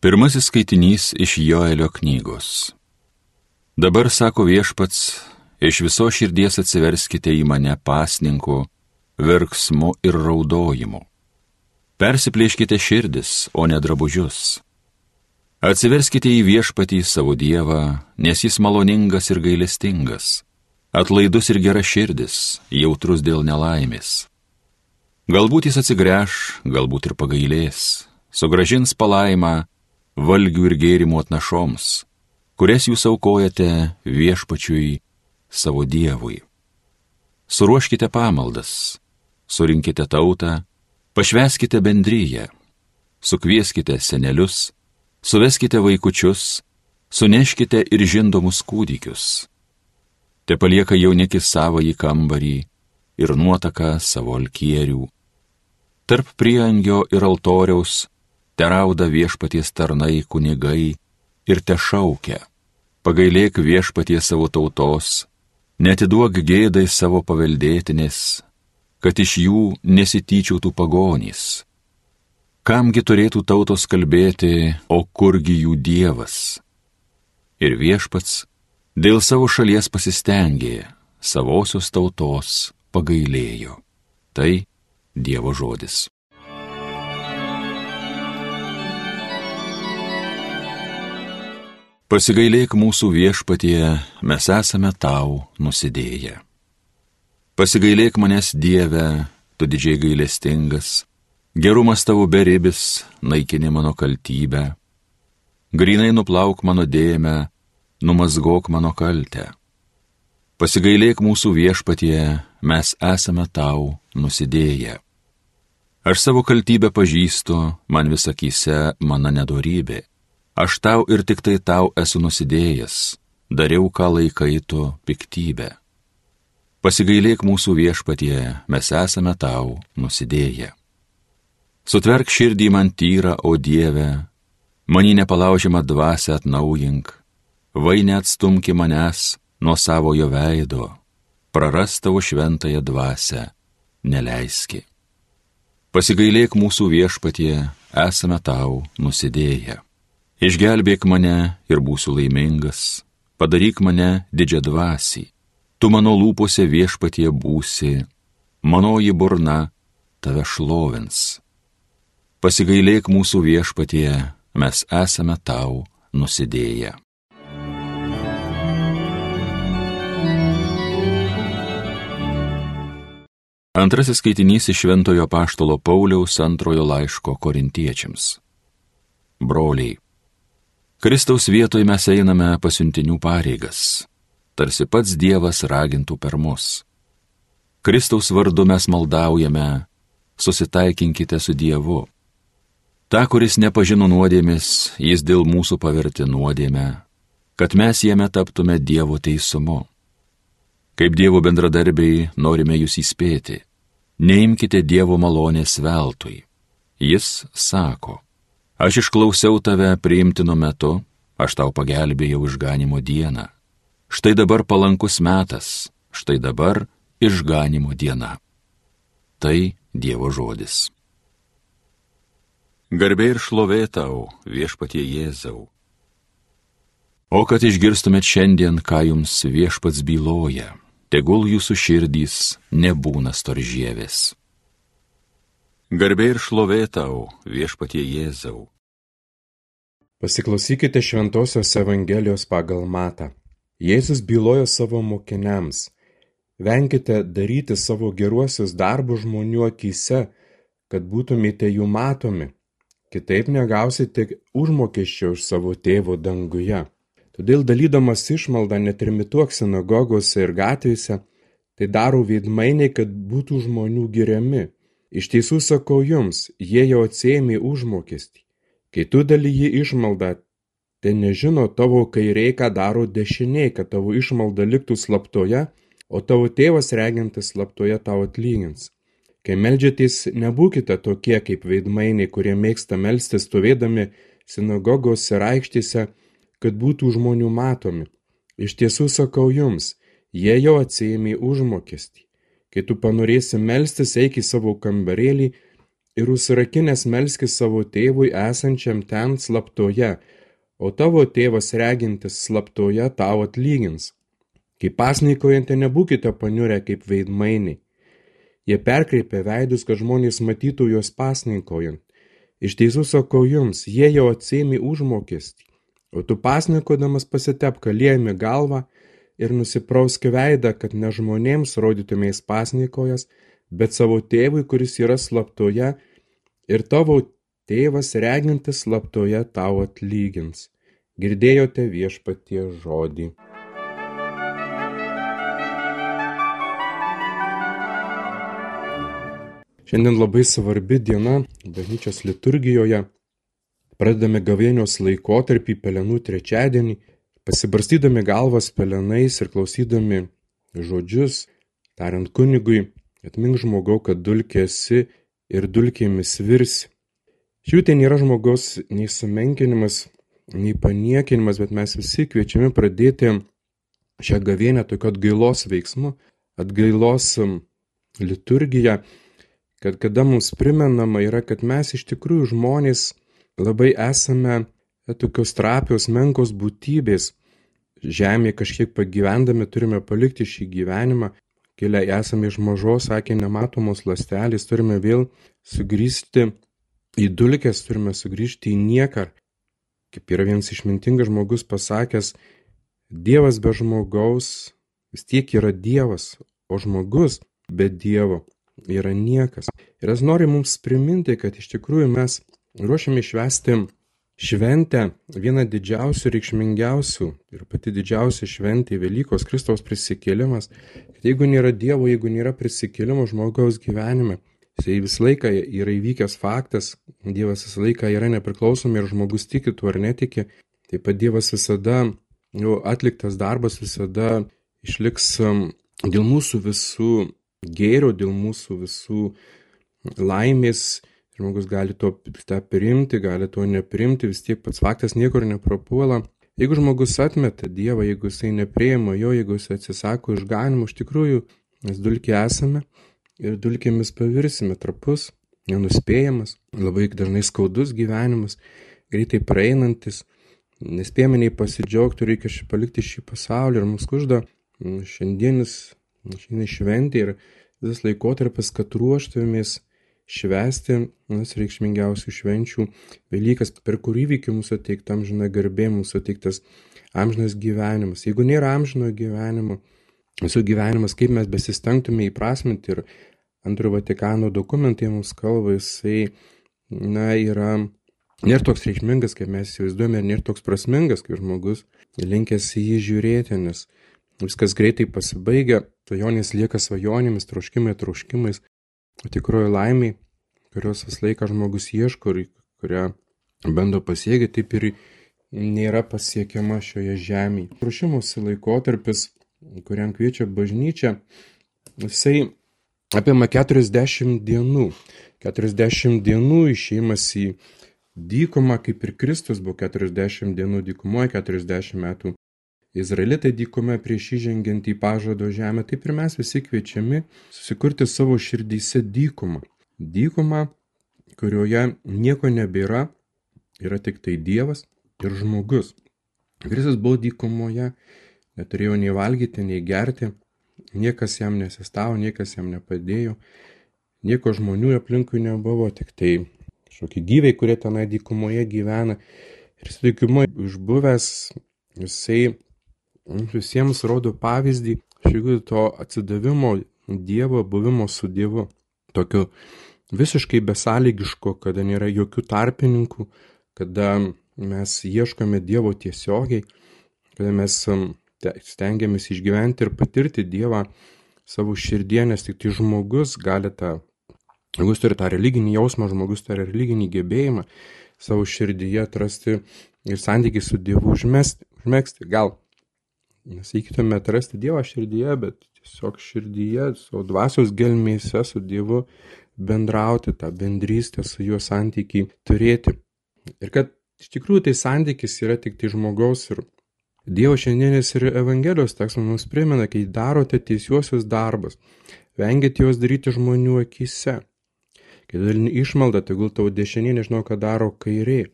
Pirmasis skaitinys iš Joelio knygos. Dabar sako viešpats, iš viso širdies atsiverskite į mane pasninku, verksmu ir raudojimu. Persiplėškite širdis, o ne drabužius. Atsiverskite į viešpatį savo Dievą, nes jis maloningas ir gailestingas, atlaidus ir gera širdis, jautrus dėl nelaimės. Galbūt jis atsigręš, galbūt ir pagailės, sugražins palaimą, valgių ir gėrimų atnašoms, kurias jūs aukojate viešpačiui savo Dievui. Suruoškite pamaldas, surinkite tautą, pašveskite bendryje, sukvieskite senelius, suveskite vaikučius, suneškite ir žindomus kūdikius. Te palieka jaunikis savo į kambarį ir nuotaka savo alkierių. Tarp priangio ir altoriaus terauda viešpaties tarnai kunigai ir te šaukia, pagailėk viešpaties savo tautos, netiduok gėdai savo paveldėtinės, kad iš jų nesityčiautų pagonys. Kamgi turėtų tautos kalbėti, o kurgi jų dievas? Ir viešpats dėl savo šalies pasistengė, savosios tautos pagailėjo. Tai Dievo žodis. Pasigailėk mūsų viešpatie, mes esame tau nusidėję. Pasigailėk manęs Dieve, tu didžiai gailestingas, gerumas tavo beribis, naikini mano kaltybę, grinai nuplauk mano dėmę, numazgok mano kaltę. Pasigailėk mūsų viešpatie, mes esame tau nusidėję. Aš savo kaltybę pažįstu, man visakyse mano nedorybė Aš tau ir tik tai tau esu nusidėjęs, dariau ką laikai tu piktybę. Pasigailėk mūsų viešpatie, mes esame tau nusidėję. Sutverk širdį man tyrą, o Dieve, manį nepalaužiamą dvasę atnaujink, vai neatstumki manęs nuo savojo veido, praras tavo šventąją dvasę, neleiski. Pasigailėk mūsų viešpatie, esame tau nusidėję. Išgelbėk mane ir būsiu laimingas, padaryk mane didžią dvasį, tu mano lūpose viešpatie būsi, manoji burna tave šlovins. Pasigailėk mūsų viešpatie, mes esame tau nusidėję. Antrasis skaitinys iš Šventojo Paštalo Pauliaus antrojo laiško korintiečiams. Broliai, Kristaus vietoj mes einame pasiuntinių pareigas, tarsi pats Dievas ragintų per mus. Kristaus vardu mes maldaujame, susitaikinkite su Dievu. Ta, kuris nepažino nuodėmis, jis dėl mūsų paverti nuodėmę, kad mes jame taptume Dievo teisumu. Kaip Dievo bendradarbiai norime jūs įspėti, neimkite Dievo malonės veltui. Jis sako, Aš išklausiau tave priimtinu metu, aš tau pagelbėjau išganimo dieną. Štai dabar palankus metas, štai dabar išganimo diena. Tai Dievo žodis. Garbė ir šlovė tau, viešpatie Jėzau. O kad išgirstumėt šiandien, ką jums viešpats byloja, tegul jūsų širdys nebūna storžėvės. Garbė ir šlovė tau, viešpatie Jėzau. Pasiklausykite Šventojios Evangelijos pagal Matą. Jėzus bylojo savo mokiniams. Venkite daryti savo geruosius darbus žmonių akise, kad būtumėte jų matomi. Kitaip negausite užmokesčio už savo tėvo danguje. Todėl dalydamas išmaldą netrimituok sinagogose ir gatvėse, tai daro veidmainiai, kad būtų žmonių giriami. Iš tiesų sakau jums, jie jau atsėmė užmokestį. Kai tu dalyji išmaldą, te nežino tavo kairė, ką daro dešinė, kad tavo išmalda liktų slaptoje, o tavo tėvas regintis slaptoje tau atlygins. Kai melžiatės, nebūkite tokie kaip veidmainiai, kurie mėgsta melstis stovėdami sinagogos ir aikštėse, kad būtų žmonių matomi. Iš tiesų sakau jums, jie jau atsėmė užmokestį. Kai tu panorėsi melstis, eik į savo kambarėlį ir užsirakinęs melskis savo tėvui esančiam ten slaptoje, o tavo tėvas regintis slaptoje tau atlygins. Kaip pasnykojantė nebūkite paniurę kaip veidmainiai. Jie perkreipia veidus, kad žmonės matytų juos pasninkojant. Iš tiesų sakau jums, jie jau atsėmė užmokestį, o tu pasnikodamas pasitep kalėjami galvą ir nusiprausk veidą, kad ne žmonėms rodytumės pasnikojas, bet savo tėvui, kuris yra slaptoje, ir tavo tėvas regintis slaptoje tau atlygins. Girdėjote viešpatie žodį. Šiandien labai svarbi diena bažnyčios liturgijoje. Pradedame gavėnios laikotarpį pelenų trečiadienį, pasibarstydami galvas pelenais ir klausydami žodžius, tariant kunigui, atmink žmogau, kad dulkė esi ir dulkėmis virsi. Šių ten nėra žmogaus nei sumenkinimas, nei paniekinimas, bet mes visi kviečiami pradėti šią gavėnę tokio atgailos veiksmu, atgailos um, liturgiją kad kada mums primenama yra, kad mes iš tikrųjų žmonės labai esame tokios trapios, menkos būtybės. Žemėje kažkiek pagyvendami turime palikti šį gyvenimą, kilę esame iš mažos, sakė, nematomos lastelės, turime vėl sugrįžti į dulkes, turime sugrįžti į nieką. Kaip yra vienas išmintingas žmogus pasakęs, Dievas be žmogaus vis tiek yra Dievas, o žmogus be Dievo yra niekas. Ir jis nori mums priminti, kad iš tikrųjų mes ruošiame švęsti šventę, vieną didžiausių, reikšmingiausių ir pati didžiausia šventė Velykos Kristaus prisikėlimas, kad jeigu nėra Dievo, jeigu nėra prisikėlimo žmogaus gyvenime, jisai visą laiką yra įvykęs faktas, Dievas visą laiką yra nepriklausomi ir žmogus tiki tuo ar netiki, taip pat Dievas visada, jo atliktas darbas visada išliks um, dėl mūsų visų gėrio, dėl mūsų visų laimės. Žmogus gali to tą priimti, gali to neprimti, vis tiek pats faktas niekur neprapuola. Jeigu žmogus atmeta Dievą, jeigu jisai neprieima jo, jeigu jisai atsisako išganimo, iš tikrųjų mes dulkė esame ir dulkėmis pavirsime trapus, nenuspėjamas, labai dažnai skaudus gyvenimas, greitai praeinantis, nespėjame nei pasidžiaugti, reikia palikti šį pasaulį ir mus kužda šiandienis Šiandien šventė ir visas laikotarpis, kad ruoštumės švęsti vienas reikšmingiausių švenčių Velykas, per kurį įvykį mūsų teikta amžina garbė, mūsų teiktas amžinas gyvenimas. Jeigu nėra amžino gyvenimo, mūsų gyvenimas, kaip mes besistengtume įprasminti ir antrojo Vatikano dokumentai mums kalba, jisai, na, yra nėra toks reikšmingas, kaip mes įsivaizduojame, ir nėra toks prasmingas, kaip žmogus linkęs į jį žiūrėti, nes viskas greitai pasibaigia, svajonės lieka svajonėmis, troškimai troškimais, o tikroji laimiai, kurios vis laiką žmogus ieško ir kurią bando pasiekti, taip ir nėra pasiekiama šioje žemėje. Ruošimosi laikotarpis, kuriam kviečia bažnyčia, jisai apima 40 dienų. 40 dienų išėjimas į dykumą, kaip ir Kristus buvo 40 dienų dykumoje, 40 metų Izraelitai dykume prieš įžengiant į pažado žemę, taip ir mes visi kviečiami susikurti savo širdyse dykumą. Dykumą, kurioje nieko nebėra, yra tik tai Dievas ir žmogus. Kristus buvo dykumoje, neturėjo nei valgyti, nei gerti, niekas jam nesistavo, niekas jam nepadėjo, nieko žmonių aplinkui nebuvo, tik tai kažkokie gyviai, kurie tenai dykumoje gyvena. Ir su dykumoje išbuvęs, jisai visiems rodo pavyzdį šių to atsidavimo Dievo, buvimo su Dievu. Tokiu visiškai besąlygiško, kada nėra jokių tarpininkų, kada mes ieškome Dievo tiesiogiai, kada mes stengiamės išgyventi ir patirti Dievą savo širdie, nes tik tai žmogus gali tą, žmogus turi tą religinį jausmą, žmogus turi religinį gebėjimą savo širdyje atrasti ir santykiai su Dievu užmesti, užmėgsti. Gal Nesakytume atrasti Dievą širdyje, bet tiesiog širdyje, savo dvasios gelmėse su Dievu bendrauti, tą bendrystę su juo santykiai turėti. Ir kad iš tikrųjų tai santykis yra tik tai žmogaus ir Dievo šiandienis ir Evangelijos tekstas mums primena, kai darote teisiuosius darbus, vengite juos daryti žmonių akise, kai dalini išmaldą, tegul tavo dešinė nežinau, ką daro kairė.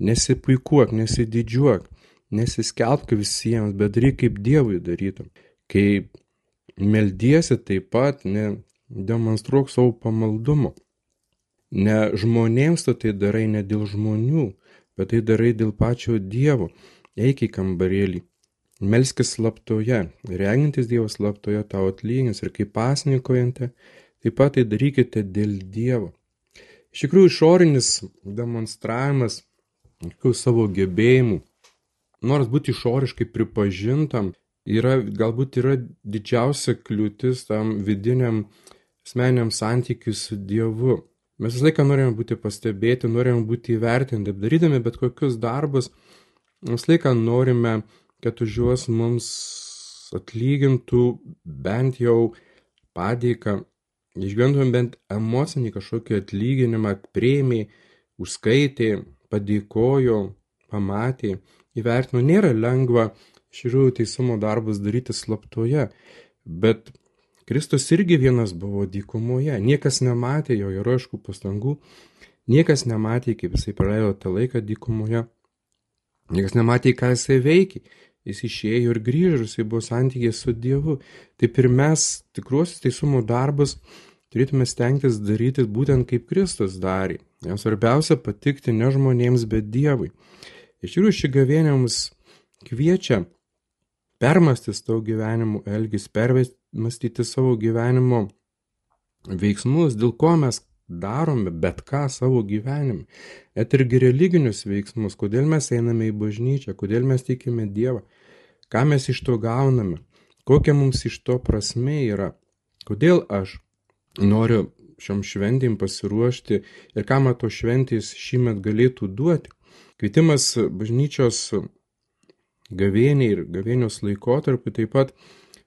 Nesipuikuok, nesididžiuok, nesiskelbk visiems, bet daryk kaip Dievui darytum. Kai meldiesi taip pat, ne demonstruok savo pamaldumo. Ne žmonėms tu tai darai ne dėl žmonių, bet tai darai dėl pačio Dievo. Eik į kambarėlį, melskis slaptoje, regintis Dievas slaptoje tau atlygins ir kaip pasnikojate, taip pat tai darykite dėl Dievo. Iš tikrųjų, išorinis demonstravimas savo gebėjimų, nors būti išoriškai pripažintam, yra, galbūt yra didžiausia kliūtis tam vidiniam asmeniam santykiui su Dievu. Mes visą laiką norime būti pastebėti, norime būti įvertinti, darydami bet kokius darbus, visą laiką norime, kad už juos mums atlygintų bent jau padėką, išgyventumėm bent emocinį kažkokį atlyginimą, prieimiai, užskaitė, padėkojo, pamatė, įvertino. Nėra lengva iš tikrųjų teisumo darbus daryti slaptoje, bet Kristus irgi vienas buvo dykumoje, niekas nematė jo herojiškų pastangų, niekas nematė, kaip jisai praleido tą laiką dykumoje, niekas nematė, ką jisai veikė, jis išėjo ir grįžo, jisai buvo santykė su Dievu. Taip ir mes tikruosius teisumo darbus turėtume stengtis daryti būtent kaip Kristus darė. Jam svarbiausia patikti ne žmonėms, bet Dievui. Iš tikrųjų, ši gavėnė mus kviečia permastis tavo gyvenimo elgis, permastyti savo gyvenimo veiksmus, dėl ko mes darome bet ką savo gyvenime. Et irgi religinius veiksmus, kodėl mes einame į bažnyčią, kodėl mes tikime Dievą, ką mes iš to gauname, kokia mums iš to prasme yra, kodėl aš noriu šiom šventėm pasiruošti ir ką man to šventės šįmet galėtų duoti. Kvietimas bažnyčios gavėniai ir gavėnios laikotarpiu taip pat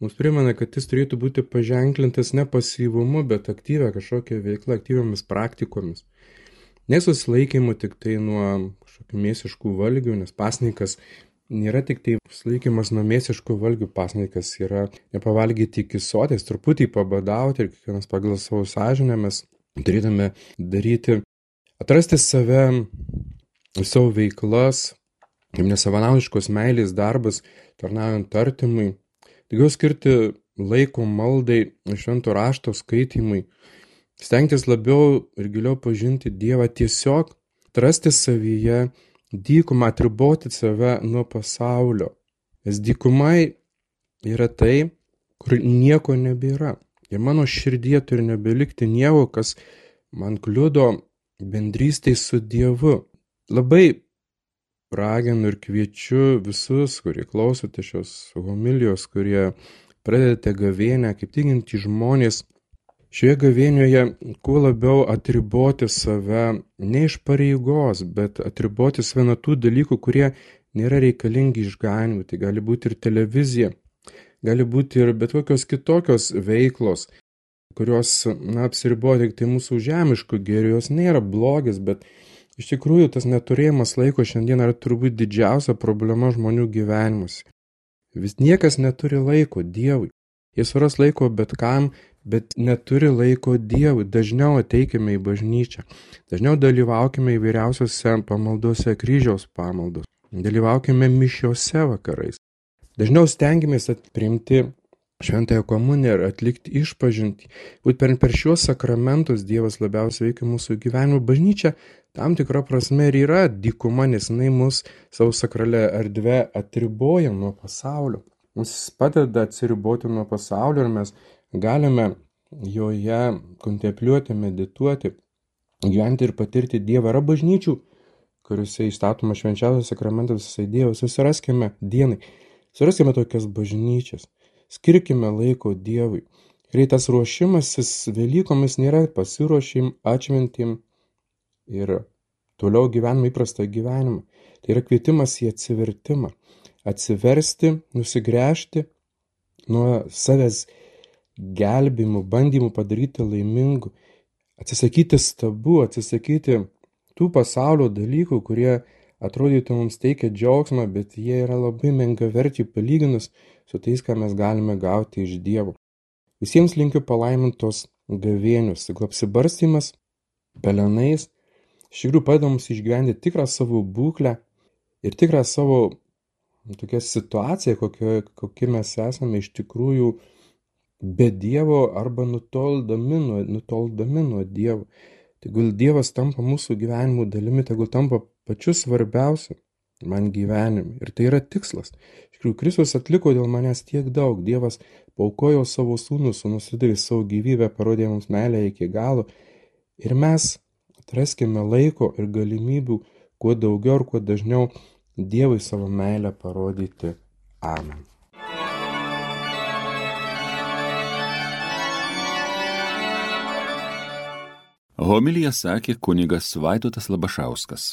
mums primena, kad jis turėtų būti paženklintas ne pasyvumu, bet aktyvę kažkokią veiklą, aktyviamis praktikomis. Nesusilaikymu tik tai nuo kažkokių mėsiškų valgių, nes pasnikas nėra tik tai sulaikymas nuo mėsiškų valgių, pasnikas yra nepavalgyti iki sotės, truputį pabadauti ir kiekvienas pagal savo sąžinę mes turėtume daryti, atrasti save, savo veiklas, nesavanaudiškos meilės darbas, tarnaujant artimui, daugiau skirti laiko maldai, švento rašto skaitimui, stengtis labiau ir giliau pažinti Dievą, tiesiog atrasti savyje dykumą, atriboti save nuo pasaulio. Nes dykumai yra tai, kur nieko nebėra. Ir mano širdie turi nebelikti nieko, kas man kliudo bendrystėj su Dievu. Labai raginu ir kviečiu visus, kurie klausote šios homilijos, kurie pradedate gavėnę, kaip tikinti žmonės, šioje gavėnioje kuo labiau atriboti save ne iš pareigos, bet atriboti save nuo tų dalykų, kurie nėra reikalingi išganimui. Tai gali būti ir televizija, gali būti ir bet kokios kitokios veiklos, kurios, na, apsiribuoja tik tai mūsų žemiškų gėrių, jos nėra blogis, bet Iš tikrųjų, tas neturėjimas laiko šiandien yra turbūt didžiausia problema žmonių gyvenimuose. Vis niekas neturi laiko Dievui. Jis suras laiko bet kam, bet neturi laiko Dievui. Dažniau ateikime į bažnyčią. Dažniau dalyvaukime įvairiausiose pamaldose kryžiaus pamaldos. Dalyvaukime mišiose vakarais. Dažniau stengiamės atprimti šventąją komuniją ir atlikti išpažinti. Būt per, šiuos sakramentus Dievas labiausiai veikia mūsų gyvenimą. Bažnyčia tam tikra prasme ir yra dykuma, nes jinai mus savo sakralę erdvę atriboja nuo pasaulio. Mums padeda atsiriboti nuo pasaulio ir mes galime joje kontempliuoti, medituoti, gyventi ir patirti Dievą. Yra bažnyčių, kuriuose įstatoma švenčiausias sakramentas visai Dievas. Susiraskime dienai. Suraskime tokias bažnyčias. Skirkime laiko Dievui. Greitas ruošimasis Velykomis nėra pasiruošim, atšventim ir toliau gyvenimą įprastą gyvenimą. Tai yra kvietimas į atsivertimą. Atsiversti, nusigręžti nuo savęs gelbimų, bandymų padaryti laimingų, atsisakyti stabų, atsisakyti tų pasaulio dalykų, kurie atrodytų mums teikia džiaugsmą, bet jie yra labai menkaverčiai palyginus su tais, ką mes galime gauti iš Dievo. Visiems linkiu palaimintos gavėnius, tik apsibarstymas pelenais, iš tikrųjų padeda mums išgyventi tikrą savo būklę ir tikrą savo tokią situaciją, kokio, kokie mes esame iš tikrųjų be Dievo arba nutoldami nuo, nutoldami nuo Dievo. Tegul Dievas tampa mūsų gyvenimo dalimi, tegul tampa pačiu svarbiausiu man gyvenime. Ir tai yra tikslas. Iš tikrųjų, Kristus atliko dėl manęs tiek daug. Dievas paukojo savo sūnų, sūnus atidavė savo gyvybę, parodė mums meilę iki galo. Ir mes atraskime laiko ir galimybių kuo daugiau ir kuo dažniau Dievui savo meilę parodyti. Amen. Homilija sakė kunigas Vaidotas Labašauskas.